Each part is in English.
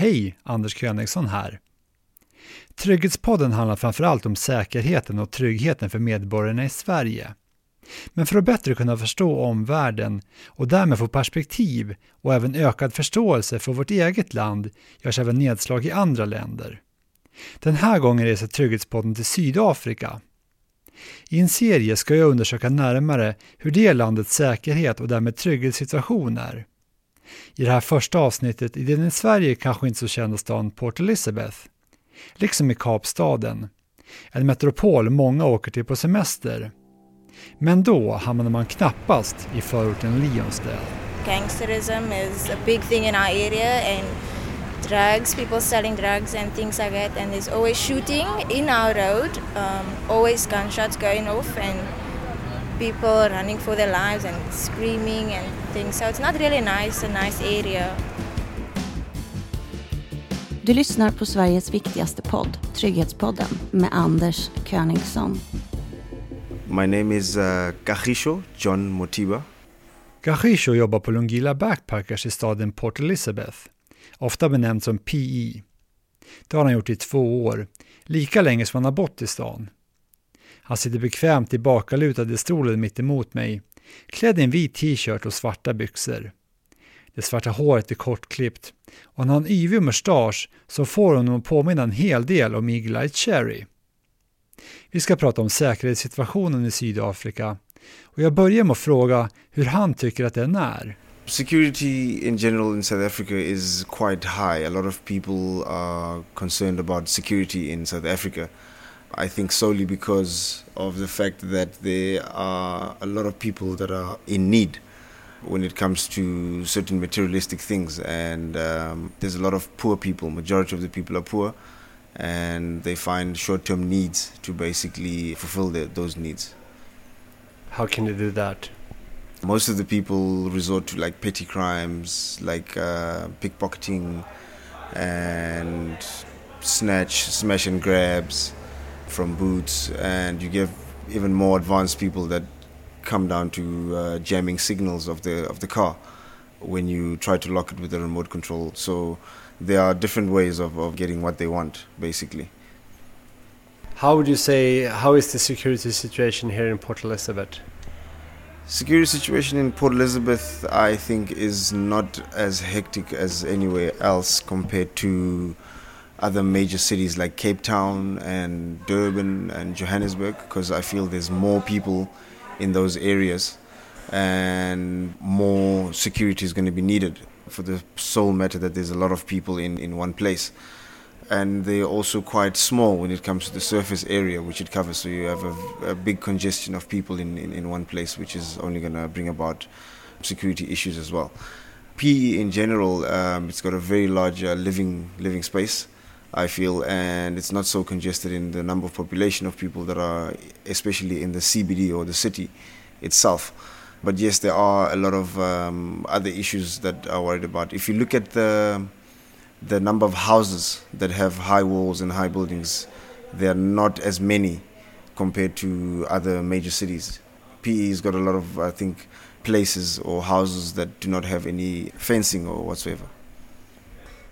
Hej, Anders Königsson här. Trygghetspodden handlar framförallt om säkerheten och tryggheten för medborgarna i Sverige. Men för att bättre kunna förstå omvärlden och därmed få perspektiv och även ökad förståelse för vårt eget land görs även nedslag i andra länder. Den här gången reser Trygghetspodden till Sydafrika. I en serie ska jag undersöka närmare hur det landets säkerhet och därmed trygghetssituation är. I det här första avsnittet i den i Sverige kanske inte så kända stan Port Elizabeth, liksom i Kapstaden, en metropol många åker till på semester. Men då hamnar man knappast i förorten Lionsdale. Gangsterism is a big thing in our area and drugs, people selling drugs and things like that and there's always shooting in our road, um, always gunshots going off and people running for their lives and screaming and things. So it's not really nice, a nice area. Du lyssnar på Sveriges viktigaste podd, Trygghetspodden, med Anders Königsson. My name is uh, Kahisho John Motiba. Gahisho jobbar på Lungila Backpackers i staden Port Elizabeth, ofta benämnd som PE. Det har han gjort i två år, lika länge som han har bott i stan. Han sitter bekvämt i i stolen mitt emot mig, klädd i en vit t-shirt och svarta byxor. Det svarta håret är kortklippt och han har en yvig mustasch som får honom att påminna en hel del om Eagle Eye Cherry. Vi ska prata om säkerhetssituationen i Sydafrika och jag börjar med att fråga hur han tycker att den är. Security in general in South Africa is quite high. A lot of people are concerned about security in South Africa. I think solely because of the fact that there are a lot of people that are in need when it comes to certain materialistic things, and um, there's a lot of poor people. Majority of the people are poor, and they find short-term needs to basically fulfill their, those needs. How can you do that? Most of the people resort to like petty crimes, like uh, pickpocketing and snatch, smash and grabs from boots, and you give even more advanced people that come down to uh, jamming signals of the of the car when you try to lock it with a remote control. So there are different ways of, of getting what they want, basically. How would you say how is the security situation here in Port Elizabeth? Security situation in Port Elizabeth, I think, is not as hectic as anywhere else compared to other major cities like Cape Town and Durban and Johannesburg, because I feel there's more people in those areas and more security is going to be needed for the sole matter that there's a lot of people in, in one place. And they're also quite small when it comes to the surface area which it covers. So you have a, a big congestion of people in, in, in one place, which is only going to bring about security issues as well. PE in general, um, it's got a very large uh, living living space, I feel, and it's not so congested in the number of population of people that are, especially in the CBD or the city itself. But yes, there are a lot of um, other issues that are worried about. If you look at the the number of houses that have high walls and high buildings, they are not as many compared to other major cities. PE has got a lot of, I think, places or houses that do not have any fencing or whatsoever.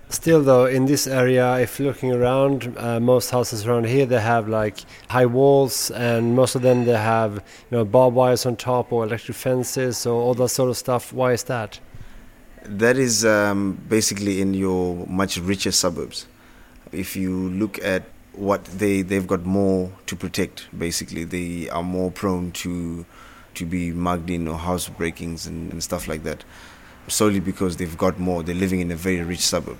Still, though, in this area, if looking around, uh, most houses around here they have like high walls, and most of them they have you know barbed wires on top or electric fences or all that sort of stuff. Why is that? That is um, basically in your much richer suburbs. If you look at what they they've got more to protect. Basically, they are more prone to to be mugged in or house breakings and, and stuff like that. Solely because they've got more. They're living in a very rich suburb.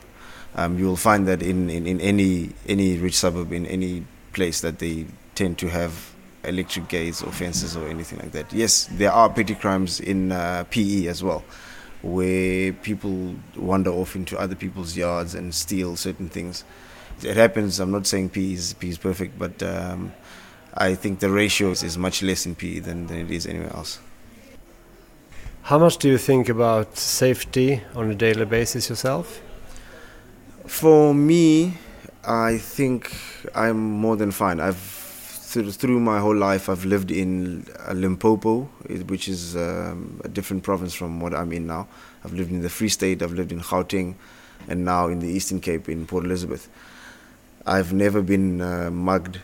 Um, you will find that in, in, in any any rich suburb in any place that they tend to have electric gates or fences or anything like that. Yes, there are petty crimes in uh, PE as well, where people wander off into other people's yards and steal certain things. It happens. I'm not saying PE is, PE is perfect, but um, I think the ratio is, is much less in PE than, than it is anywhere else. How much do you think about safety on a daily basis yourself? For me, I think I'm more than fine. I've through, my whole life I've lived in Limpopo, which is um, a different province from what I'm in now. I've lived in the Free State. I've lived in Gauteng. and now in the Eastern Cape in Port Elizabeth. I've never been uh, mugged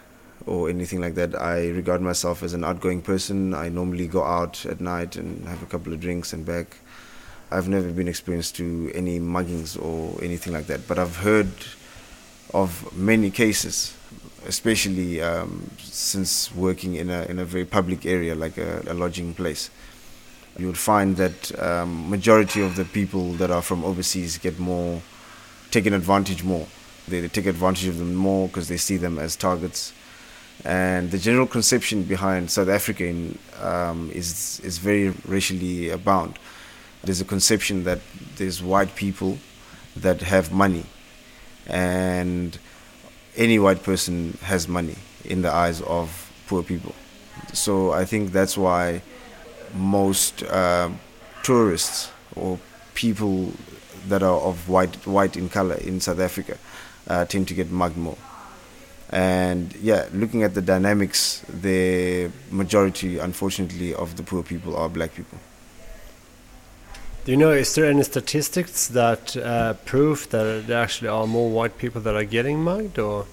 or anything like that. I regard myself as an outgoing person. I normally go out at night and have a couple of drinks and back. I've never been experienced to any muggings or anything like that, but I've heard of many cases, especially um, since working in a in a very public area like a, a lodging place. You would find that um, majority of the people that are from overseas get more taken advantage more. They, they take advantage of them more because they see them as targets. And the general conception behind South Africa um, is is very racially bound. There's a conception that there's white people that have money, and any white person has money in the eyes of poor people. So I think that's why most uh, tourists or people that are of white white in color in South Africa uh, tend to get mugged more. And yeah, looking at the dynamics, the majority, unfortunately, of the poor people are black people. Do you know, is there any statistics that uh, prove that there actually are more white people that are getting mugged, or?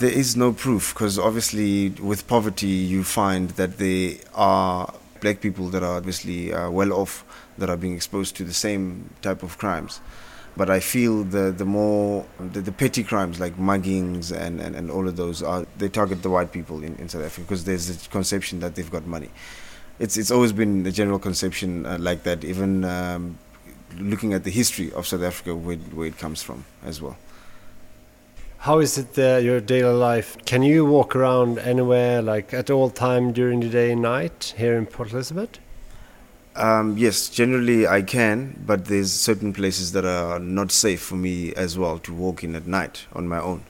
There is no proof because obviously, with poverty, you find that there are black people that are obviously uh, well off that are being exposed to the same type of crimes. But I feel the the more the, the petty crimes like muggings and, and, and all of those are they target the white people in, in South Africa because there's a conception that they've got money. It's it's always been the general conception uh, like that. Even um, looking at the history of South Africa, where, where it comes from as well. How is it uh, your daily life? Can you walk around anywhere, like at all time during the day and night here in Port Elizabeth? Um, yes, generally I can, but there's certain places that are not safe for me as well to walk in at night on my own.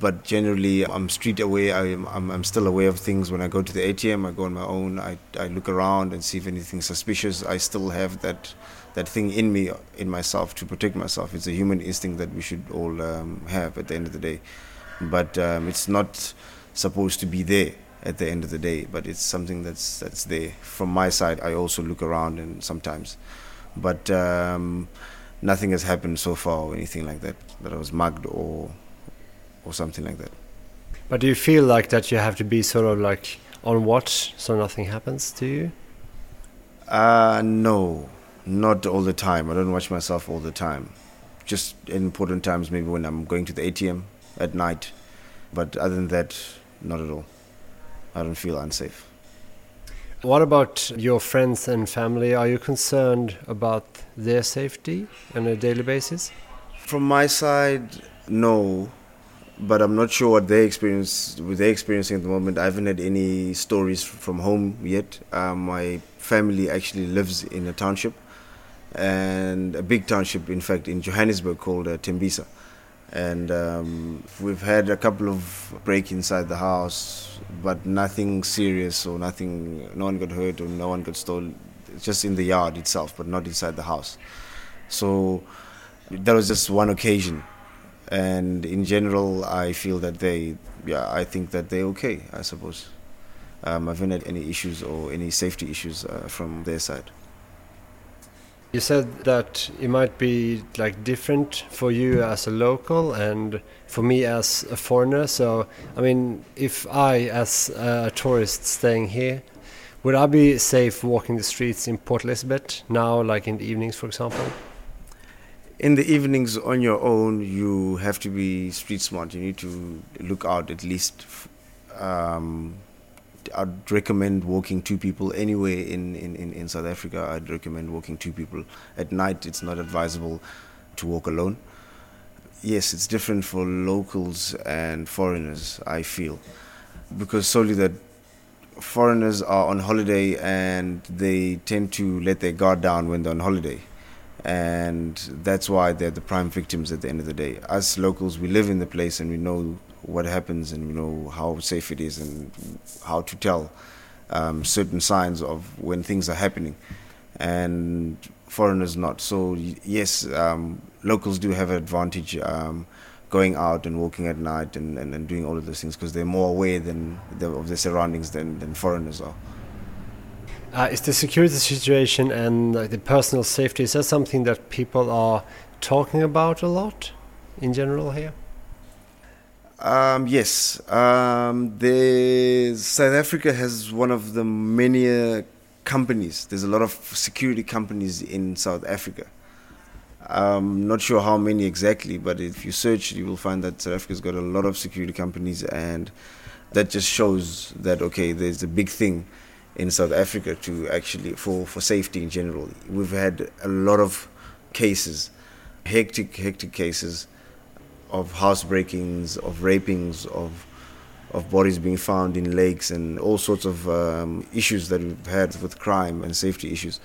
But generally, I'm street aware. I'm, I'm, I'm still aware of things. When I go to the ATM, I go on my own. I, I look around and see if anything's suspicious. I still have that that thing in me, in myself, to protect myself. It's a human instinct that we should all um, have at the end of the day. But um, it's not supposed to be there at the end of the day. But it's something that's that's there. From my side, I also look around and sometimes, but um, nothing has happened so far or anything like that that I was mugged or or something like that. But do you feel like that you have to be sort of like on watch so nothing happens to you? Uh, no, not all the time. I don't watch myself all the time. Just in important times, maybe when I'm going to the ATM at night. But other than that, not at all. I don't feel unsafe. What about your friends and family? Are you concerned about their safety on a daily basis? From my side, no, but I'm not sure what they experience, what they're experiencing at the moment. I haven't had any stories from home yet. Uh, my family actually lives in a township, and a big township, in fact, in Johannesburg called uh, Tembisa and um, we've had a couple of break inside the house, but nothing serious or nothing. No one got hurt or no one got stolen. Just in the yard itself, but not inside the house. So that was just one occasion, and in general, I feel that they, yeah, I think that they're okay. I suppose. Um, I haven't had any issues or any safety issues uh, from their side. You said that it might be like different for you as a local and for me as a foreigner. So, I mean, if I, as a tourist staying here, would I be safe walking the streets in Port Elizabeth now, like in the evenings, for example? In the evenings on your own, you have to be street smart. You need to look out at least um, I'd recommend walking two people anywhere in, in, in, in South Africa. I'd recommend walking two people. At night, it's not advisable to walk alone. Yes, it's different for locals and foreigners, I feel, because solely that foreigners are on holiday and they tend to let their guard down when they're on holiday. And that's why they're the prime victims at the end of the day. Us locals, we live in the place and we know what happens and we know how safe it is and how to tell um, certain signs of when things are happening. And foreigners not. So yes um, locals do have an advantage um, going out and walking at night and, and, and doing all of those things because they're more aware than the, of their surroundings than, than foreigners are Uh, is the security situation and like, the personal safety is that something that people are talking about a lot in general here? Um, yes, um, South Africa has one of the many uh, companies. There's a lot of security companies in South Africa. I'm not sure how many exactly, but if you search, you will find that South Africa's got a lot of security companies, and that just shows that okay, there's a big thing in South Africa to actually for for safety in general. We've had a lot of cases, hectic hectic cases of house breakings, of rapings, of of bodies being found in lakes, and all sorts of um, issues that we've had with crime and safety issues.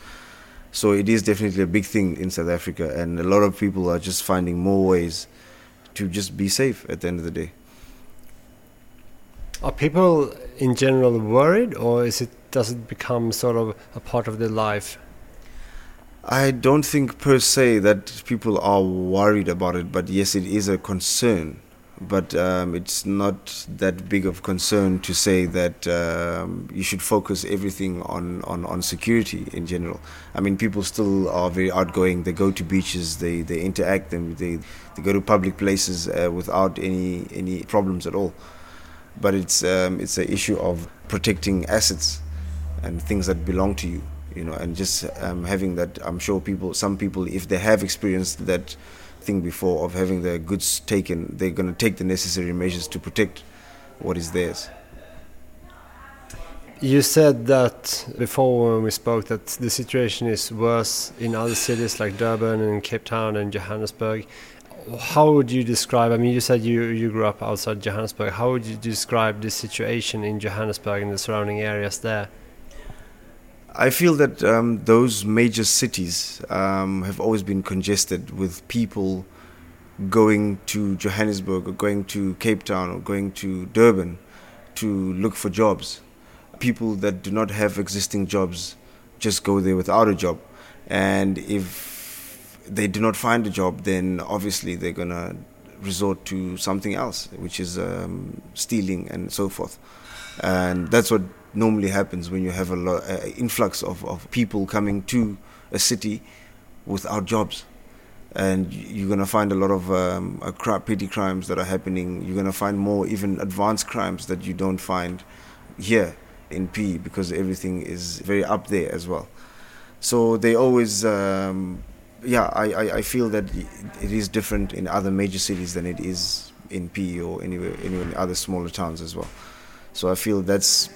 So it is definitely a big thing in South Africa, and a lot of people are just finding more ways to just be safe at the end of the day. Are people in general worried, or is it does it become sort of a part of their life? I don't think per se that people are worried about it, but yes, it is a concern. But um, it's not that big of concern to say that um, you should focus everything on, on, on security in general. I mean, people still are very outgoing. They go to beaches, they, they interact, them, they, they go to public places uh, without any, any problems at all. But it's, um, it's an issue of protecting assets and things that belong to you you know and just um, having that i'm sure people some people if they have experienced that thing before of having their goods taken they're going to take the necessary measures to protect what is theirs you said that before when we spoke that the situation is worse in other cities like Durban and Cape Town and Johannesburg. How would you describe? I mean, you said you you grew up outside Johannesburg. How would you describe the situation in Johannesburg and the surrounding areas there? I feel that um, those major cities um, have always been congested with people going to Johannesburg or going to Cape Town or going to Durban to look for jobs. People that do not have existing jobs just go there without a job. And if they do not find a job, then obviously they're going to resort to something else, which is um, stealing and so forth. And that's what normally happens when you have a lot, uh, influx of, of people coming to a city without jobs. And you're going to find a lot of um, uh, petty crimes that are happening. You're going to find more even advanced crimes that you don't find here in P because everything is very up there as well. So they always, um, yeah, I, I, I, feel that it is different in other major cities than it is in P or anywhere, anywhere in other smaller towns as well. So I feel that's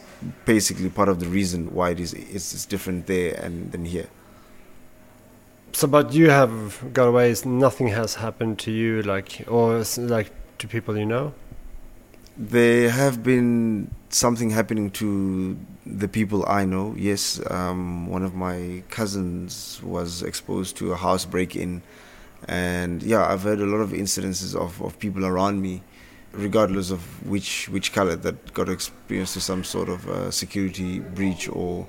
basically part of the reason why it is it's, it's different there and than here. So, but you have got away. Nothing has happened to you, like or like to people you know. There have been something happening to the people I know. Yes, um, one of my cousins was exposed to a house break-in, and yeah, I've heard a lot of incidences of, of people around me regardless of which which color that got experienced to some sort of uh, security breach or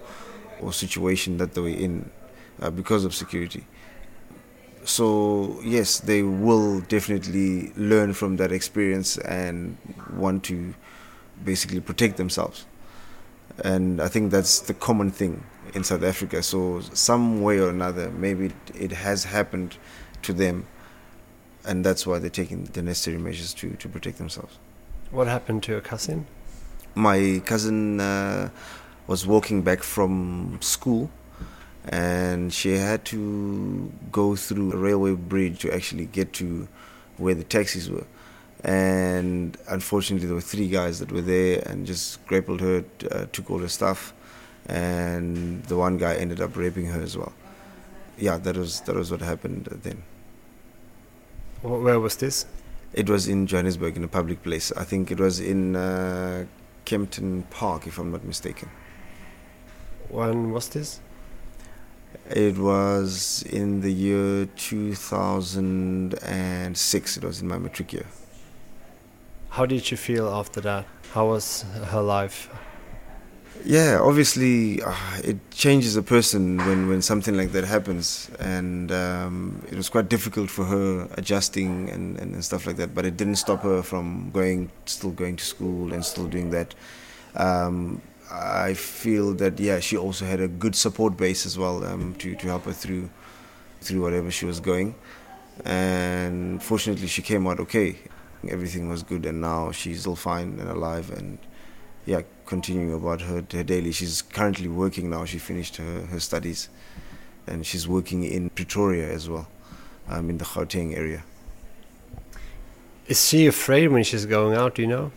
or situation that they were in uh, because of security. So yes, they will definitely learn from that experience and want to basically protect themselves. And I think that's the common thing in South Africa. So some way or another, maybe it has happened to them and that's why they're taking the necessary measures to, to protect themselves. What happened to your cousin? My cousin uh, was walking back from school and she had to go through a railway bridge to actually get to where the taxis were. And unfortunately, there were three guys that were there and just grappled her, uh, took all her stuff, and the one guy ended up raping her as well. Yeah, that was that was what happened then. Where was this? It was in Johannesburg, in a public place. I think it was in uh, Kempton Park, if I'm not mistaken. When was this? It was in the year 2006. It was in my matric year. How did you feel after that? How was her life? Yeah obviously uh, it changes a person when, when something like that happens and um, it was quite difficult for her adjusting and, and, and, stuff like that but it didn't stop her from going still going to school and still doing that um, I feel that yeah, she also had a good support base as well um, to to help her through through whatever she was going. And fortunately, she came out okay. Everything was good, and now she's still fine and alive, and yeah, continuing about her, her daily. She's currently working now. She finished her, her studies, and she's working in Pretoria as well, um, in the Gauteng area. Is she afraid when she's going out? Do you know?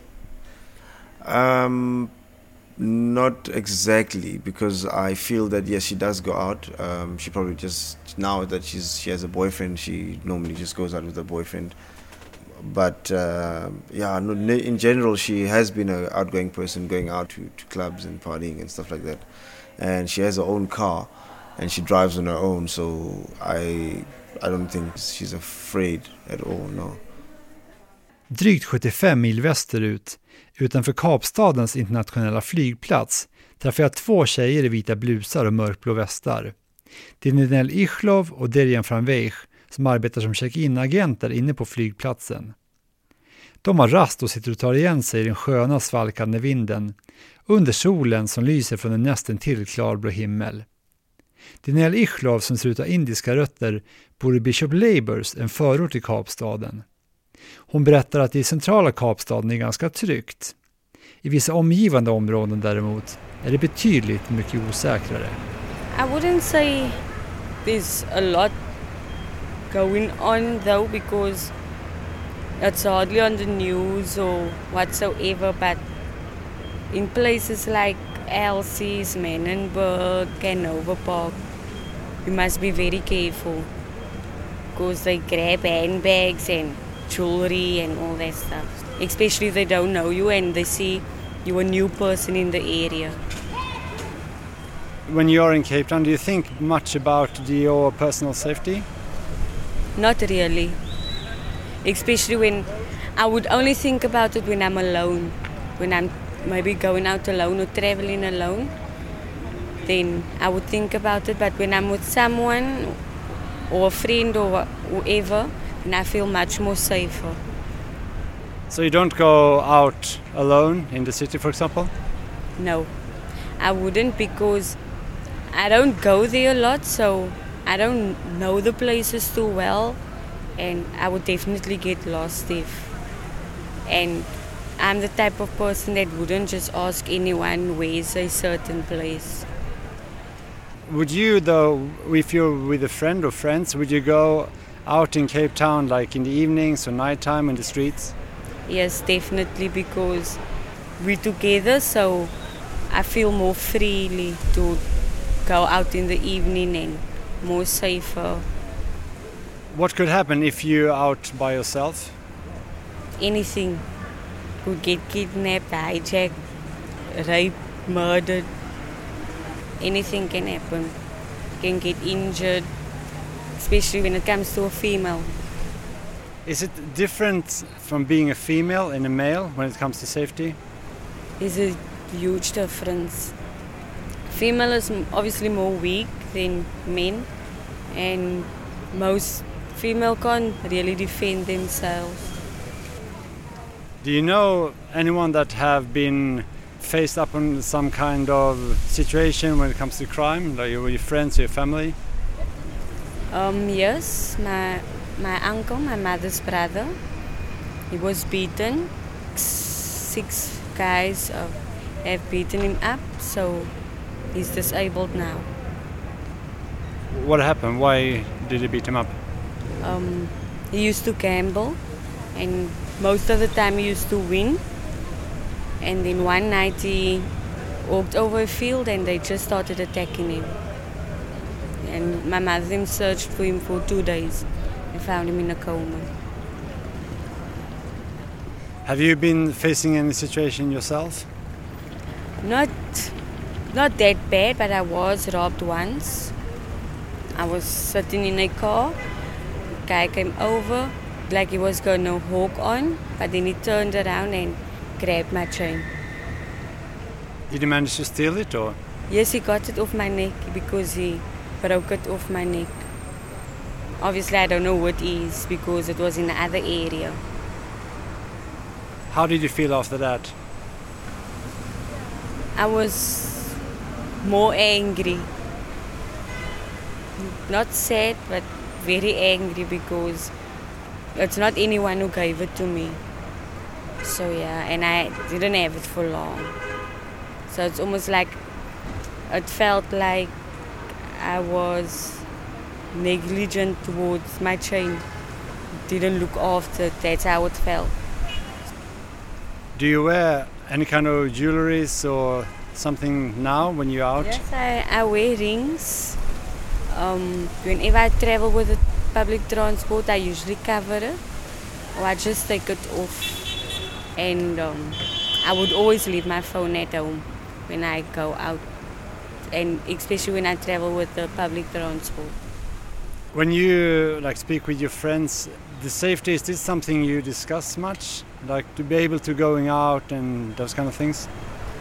Um, not exactly, because I feel that yes, she does go out. Um, she probably just now that she's she has a boyfriend, she normally just goes out with her boyfriend. But uh, yeah, no, in general, she has been an outgoing person, going out to, to clubs and partying and stuff like that. And she has her own car, and she drives on her own. So I I don't think she's afraid at all. No. Drygt 75 mil västerut, utanför Kapstadens internationella flygplats, träffar jag två tjejer i vita blusar och mörkblå västar. Det är Ninel Ichlov och Derjan Franveich som arbetar som check-in-agenter inne på flygplatsen. De har rast och sitter och tar igen sig i den sköna svalkande vinden under solen som lyser från en nästan till klarblå himmel. Daniel Ichlov som ser ut att ha indiska rötter bor i Bishop Labours, en förort till Kapstaden. Hon berättar att det i centrala Kapstaden är ganska tryggt. I vissa omgivande områden däremot är det betydligt mycket osäkrare. I wouldn't say there's a lot going on though because it's hardly on the news or whatsoever but in places like Elsie's, Manenberg, Hanover Park you must be very careful because they grab handbags and jewelry and all that stuff. Especially if they don't know you and they see you're a new person in the area. When you're in Cape Town, do you think much about your personal safety? Not really. Especially when I would only think about it when I'm alone. When I'm maybe going out alone or traveling alone, then I would think about it. But when I'm with someone or a friend or whoever, and I feel much more safer. So you don't go out alone in the city, for example? No, I wouldn't because I don't go there a lot, so I don't know the places too well, and I would definitely get lost if. And I'm the type of person that wouldn't just ask anyone where's a certain place. Would you, though, if you're with a friend or friends, would you go out in Cape Town, like in the evenings or nighttime in the streets? Yes, definitely, because we're together, so I feel more freely to go out in the evening and more safer. What could happen if you're out by yourself? Anything. Could get kidnapped, hijacked, raped, murdered. Anything can happen. Can get injured especially when it comes to a female. Is it different from being a female and a male when it comes to safety? There's a huge difference. Female is obviously more weak than men, and most female can't really defend themselves. Do you know anyone that have been faced up on some kind of situation when it comes to crime, like your friends or your family? Um, yes, my my uncle, my mother's brother, he was beaten. Six guys uh, have beaten him up, so he's disabled now. What happened? Why did he beat him up? Um, he used to gamble, and most of the time he used to win. And then one night he walked over a field, and they just started attacking him and my mother searched for him for two days and found him in a coma. Have you been facing any situation yourself? Not, not that bad, but I was robbed once. I was sitting in a car. Guy came over, like he was going to hawk on, but then he turned around and grabbed my chain. Did he manage to steal it, or? Yes, he got it off my neck because he broke it off my neck. Obviously, I don't know what is because it was in the other area. How did you feel after that? I was more angry. Not sad, but very angry because it's not anyone who gave it to me. So yeah, and I didn't have it for long. So it's almost like it felt like I was negligent towards my chain. Didn't look after it. That's how it felt. Do you wear any kind of jewelries or something now when you're out? Yes, I, I wear rings. Um, whenever I travel with the public transport, I usually cover it, or I just take it off. And um, I would always leave my phone at home when I go out, and especially when I travel with the public transport. When you like speak with your friends, the safety is this something you discuss much? Like to be able to going out and those kind of things?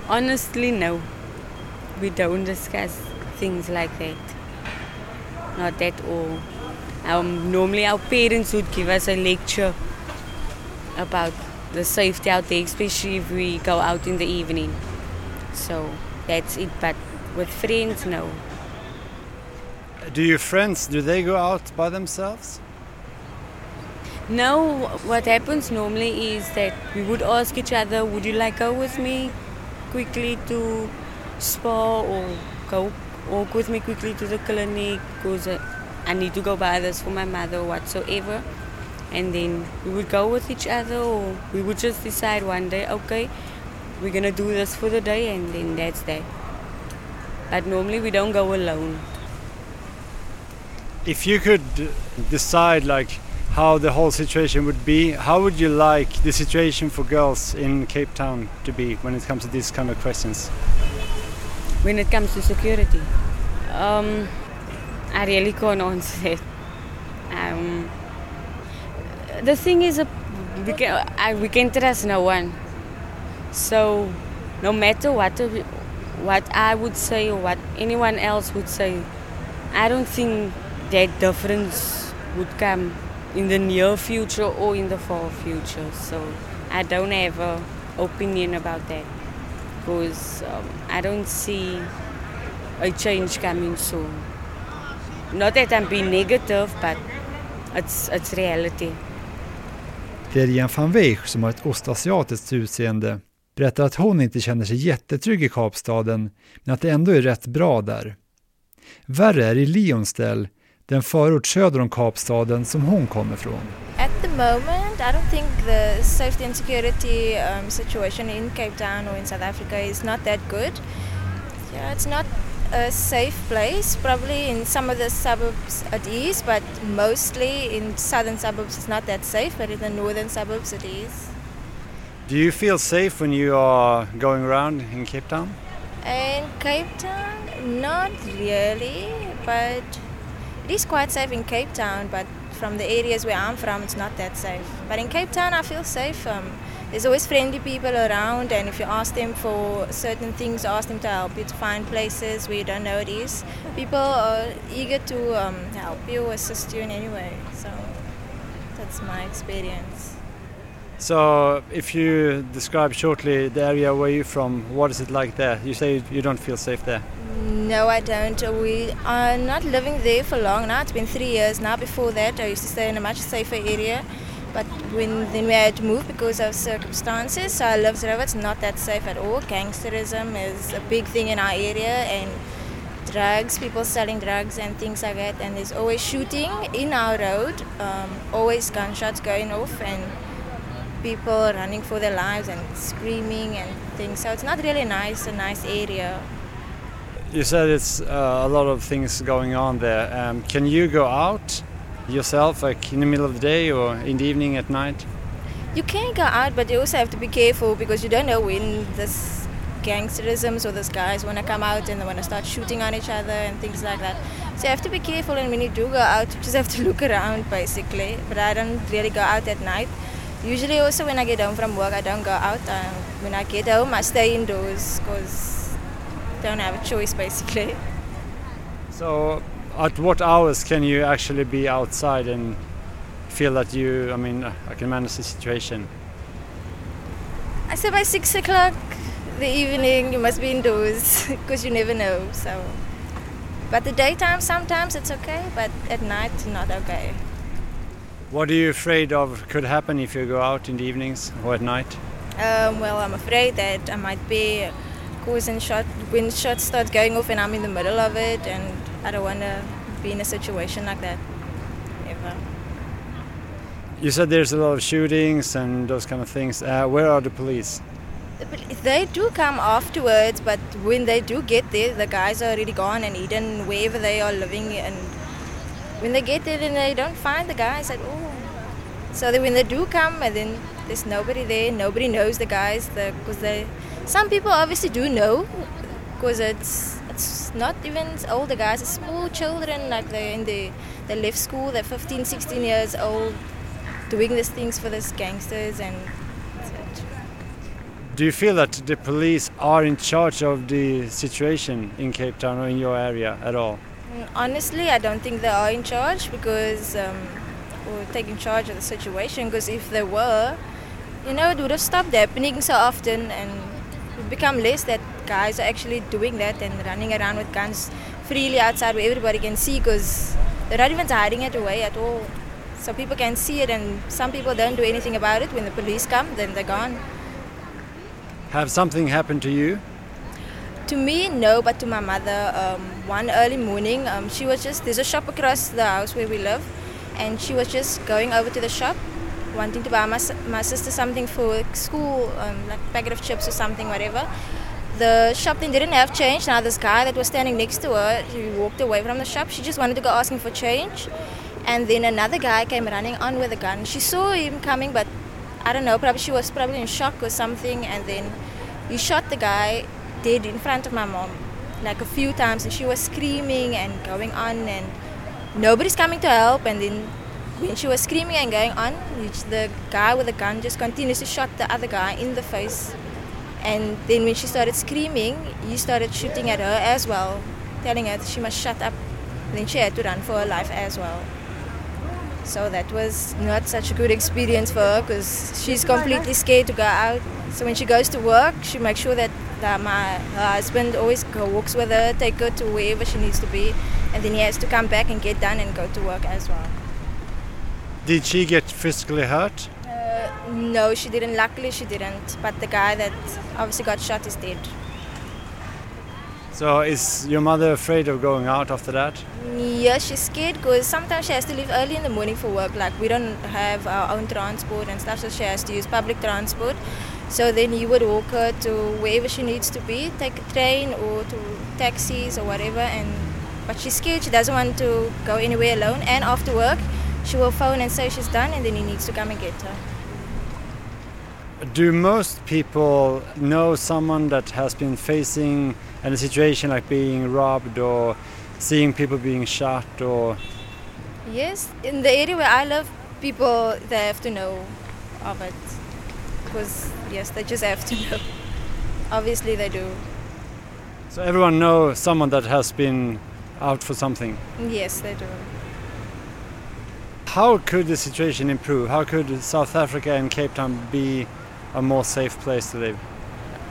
Honestly, no. We don't discuss things like that. Not at all. Um, normally, our parents would give us a lecture about the safety out there, especially if we go out in the evening. So that's it. But with friends, no. Do your friends do they go out by themselves? No, what happens normally is that we would ask each other, would you like go with me quickly to spa or go walk with me quickly to the clinic because uh, I need to go buy this for my mother whatsoever. And then we would go with each other or we would just decide one day, okay, we're gonna do this for the day and then that's that. But normally we don't go alone. If you could decide like how the whole situation would be, how would you like the situation for girls in Cape Town to be when it comes to these kind of questions? When it comes to security, um, I really can't answer that. Um, the thing is, we can, I, we can trust no one. So, no matter what, what I would say or what anyone else would say, I don't think that difference would come in the near future or in the far future. So I don't have an opinion about that because um, I don't see a change coming soon. Not that I'm being negative, but it's, it's reality. Lilian van Weich, som har ett ostasiatiskt utseende, berättar att hon inte känner sig jättetrygg i Kapstaden, men att det ändå är rätt bra där. Värre är i Lionsdell, den förort söder om Kapstaden som hon kommer från. At the moment, I don't think the safety and security um, situation in Cape Town or in South Africa is not that good. Yeah, it's not a safe place. Probably in some of the suburbs it is, but mostly in southern suburbs it's not that safe. But in the northern suburbs it is. Do you feel safe when you are going around in Cape Town? In Cape Town, not really, but it is quite safe in Cape Town. But from the areas where I'm from, it's not that safe. But in Cape Town, I feel safe. Um, there's always friendly people around, and if you ask them for certain things, ask them to help you to find places where you don't know it is. People are eager to um, help you, assist you in any way. So that's my experience. So, if you describe shortly the area where you're from, what is it like there? You say you don't feel safe there. No, I don't. We are not living there for long now. It's been three years now. Before that, I used to stay in a much safer area. But when then we had to move because of circumstances, so I live there. It's not that safe at all. Gangsterism is a big thing in our area, and drugs, people selling drugs and things like that. And there's always shooting in our road. Um, always gunshots going off, and people running for their lives and screaming and things. So it's not really nice, a nice area. You said it's uh, a lot of things going on there. Um, can you go out yourself, like in the middle of the day or in the evening at night? You can go out, but you also have to be careful because you don't know when this gangsterisms or these guys want to come out and they want to start shooting on each other and things like that. So you have to be careful, and when you do go out, you just have to look around basically. But I don't really go out at night. Usually, also when I get home from work, I don't go out. Um, when I get home, I stay indoors because I don't have a choice basically. So, at what hours can you actually be outside and feel that you, I mean, I can manage the situation? I say by six o'clock, the evening you must be indoors because you never know. So, but the daytime sometimes it's okay, but at night not okay. What are you afraid of could happen if you go out in the evenings or at night? Um, well, I'm afraid that I might be causing shot when shots start going off and I'm in the middle of it, and I don't want to be in a situation like that ever. You said there's a lot of shootings and those kind of things. Uh, where are the police? They do come afterwards, but when they do get there, the guys are already gone and hidden wherever they are living. And when they get there, and they don't find the guys at all. So when they do come, and then there's nobody there, nobody knows the guys, because they. Some people obviously do know, because it's it's not even older guys, it's small children, like they're in the they left school, they're 15, 16 years old, doing these things for these gangsters and Such. do you feel that the police are in charge of the situation in Cape Town or in your area at all? Mm, honestly, I don't think they are in charge because, um, or taking charge of the situation. Because if they were, you know, it would have stopped happening so often, and it become less that guys are actually doing that and running around with guns freely outside where everybody can see. Because they're not even hiding it away at all. So people can see it, and some people don't do anything about it. When the police come, then they're gone. Have something happened to you? To me, no, but to my mother. Um, one early morning, um, she was just, there's a shop across the house where we live, and she was just going over to the shop, wanting to buy my, my sister something for school, um, like a packet of chips or something, whatever. The shop then didn't have change. Now, this guy that was standing next to her, he walked away from the shop. She just wanted to go asking for change. And then another guy came running on with a gun. She saw him coming, but I don't know, probably she was probably in shock or something, and then he shot the guy dead in front of my mom, like a few times, and she was screaming and going on, and nobody's coming to help, and then when she was screaming and going on, the guy with the gun just continues to shot the other guy in the face. And then when she started screaming, he started shooting at her as well, telling her she must shut up. And then she had to run for her life as well. So that was not such a good experience for her because she's completely scared to go out. So when she goes to work, she makes sure that, that my her husband always go, walks with her, take her to wherever she needs to be, and then he has to come back and get done and go to work as well. Did she get physically hurt? Uh, no, she didn't. Luckily, she didn't. But the guy that obviously got shot is dead. So is your mother afraid of going out after that? Yeah, she's scared because sometimes she has to leave early in the morning for work. Like we don't have our own transport and stuff, so she has to use public transport. So then he would walk her to wherever she needs to be, take a train or to taxis or whatever. And but she's scared. She doesn't want to go anywhere alone. And after work, she will phone and say she's done, and then he needs to come and get her. Do most people know someone that has been facing a situation like being robbed or seeing people being shot or? Yes, in the area where I live, people they have to know of it because yes, they just have to know. Obviously, they do. So everyone knows someone that has been out for something. Yes, they do. How could the situation improve? How could South Africa and Cape Town be a more safe place to live?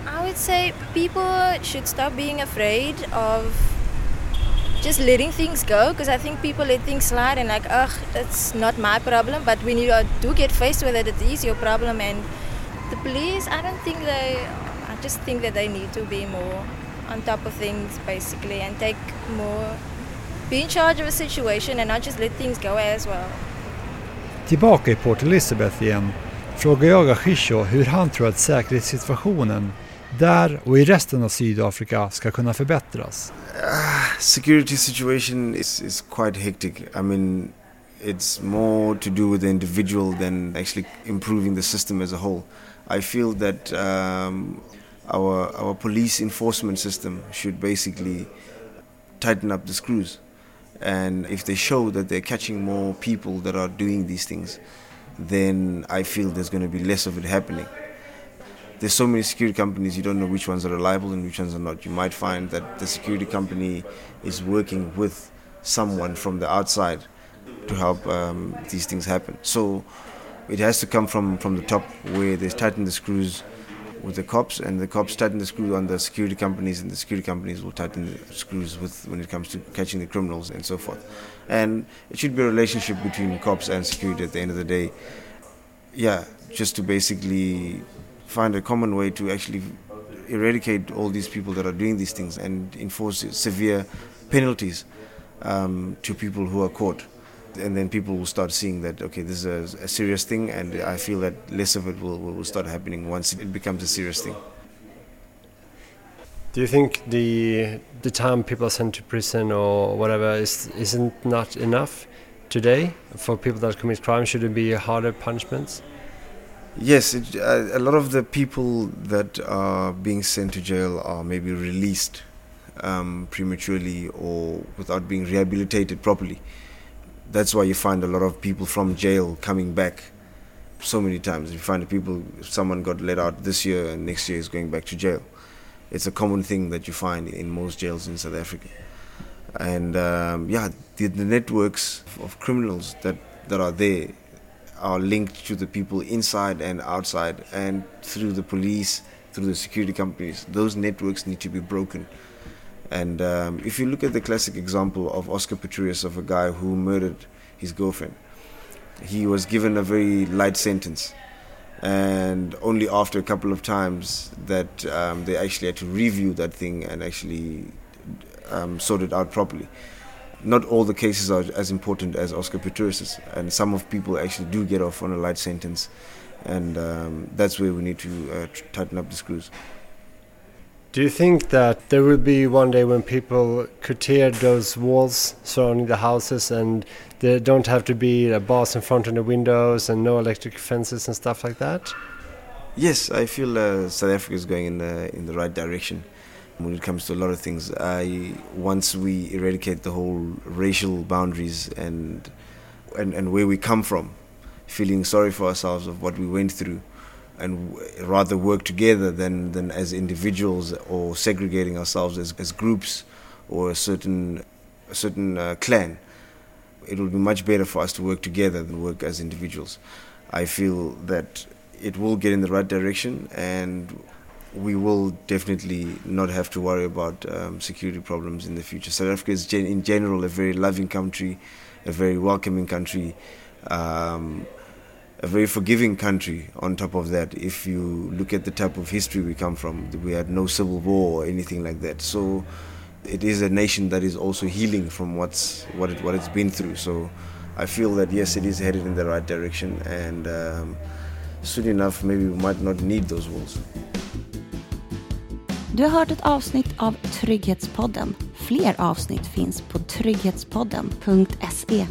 I would say people should stop being afraid of just letting things go because I think people let things slide and like, ugh, it's not my problem. But when you do get faced with it, it is your problem. And the police, I don't think they, I just think that they need to be more on top of things basically and take more, be in charge of a situation and not just let things go as well. Tillbaka i Port Elizabeth igen frågar jag Ashisho hur han tror att säkerhetssituationen där och i resten av Sydafrika ska kunna förbättras. Uh, security situation is, is quite hectic. I mean, it's more to do with the individual than actually improving the system as a whole. I feel that um, our our police enforcement system should basically tighten up the screws, and if they show that they're catching more people that are doing these things, then I feel there's going to be less of it happening. There's so many security companies, you don't know which ones are reliable and which ones are not. You might find that the security company is working with someone from the outside to help um, these things happen. So it has to come from, from the top where they tighten the screws with the cops, and the cops tighten the screw on the security companies, and the security companies will tighten the screws with when it comes to catching the criminals and so forth. And it should be a relationship between cops and security at the end of the day. Yeah, just to basically find a common way to actually eradicate all these people that are doing these things and enforce severe penalties um, to people who are caught. And then people will start seeing that, okay, this is a, a serious thing, and I feel that less of it will, will start happening once it becomes a serious thing. Do you think the the time people are sent to prison or whatever is isn't not enough today for people that commit crime? Should it be harder punishments? Yes, it, uh, a lot of the people that are being sent to jail are maybe released um, prematurely or without being rehabilitated properly. That's why you find a lot of people from jail coming back so many times. You find people, someone got let out this year and next year is going back to jail. It's a common thing that you find in most jails in South Africa. And um, yeah, the, the networks of criminals that, that are there are linked to the people inside and outside and through the police, through the security companies. Those networks need to be broken. And um, if you look at the classic example of Oscar Pistorius, of a guy who murdered his girlfriend, he was given a very light sentence. And only after a couple of times that um, they actually had to review that thing and actually um, sort it out properly not all the cases are as important as Oscar Pistorius's, and some of people actually do get off on a light sentence, and um, that's where we need to uh, tighten up the screws. Do you think that there will be one day when people could tear those walls surrounding the houses and there don't have to be a bars in front of the windows and no electric fences and stuff like that? Yes, I feel uh, South Africa is going in the in the right direction when it comes to a lot of things. I once we eradicate the whole racial boundaries and and, and where we come from, feeling sorry for ourselves of what we went through, and rather work together than than as individuals or segregating ourselves as, as groups or a certain a certain uh, clan. It would be much better for us to work together than work as individuals. I feel that it will get in the right direction and we will definitely not have to worry about um, security problems in the future. South Africa is gen- in general a very loving country, a very welcoming country, um, a very forgiving country. On top of that, if you look at the type of history we come from, we had no civil war or anything like that. So it is a nation that is also healing from what's what it what it's been through. So I feel that yes, it is headed in the right direction, and um, soon enough, maybe we might not need those walls. Du har hört ett avsnitt av Trygghetspodden. Fler avsnitt finns på trygghetspodden.se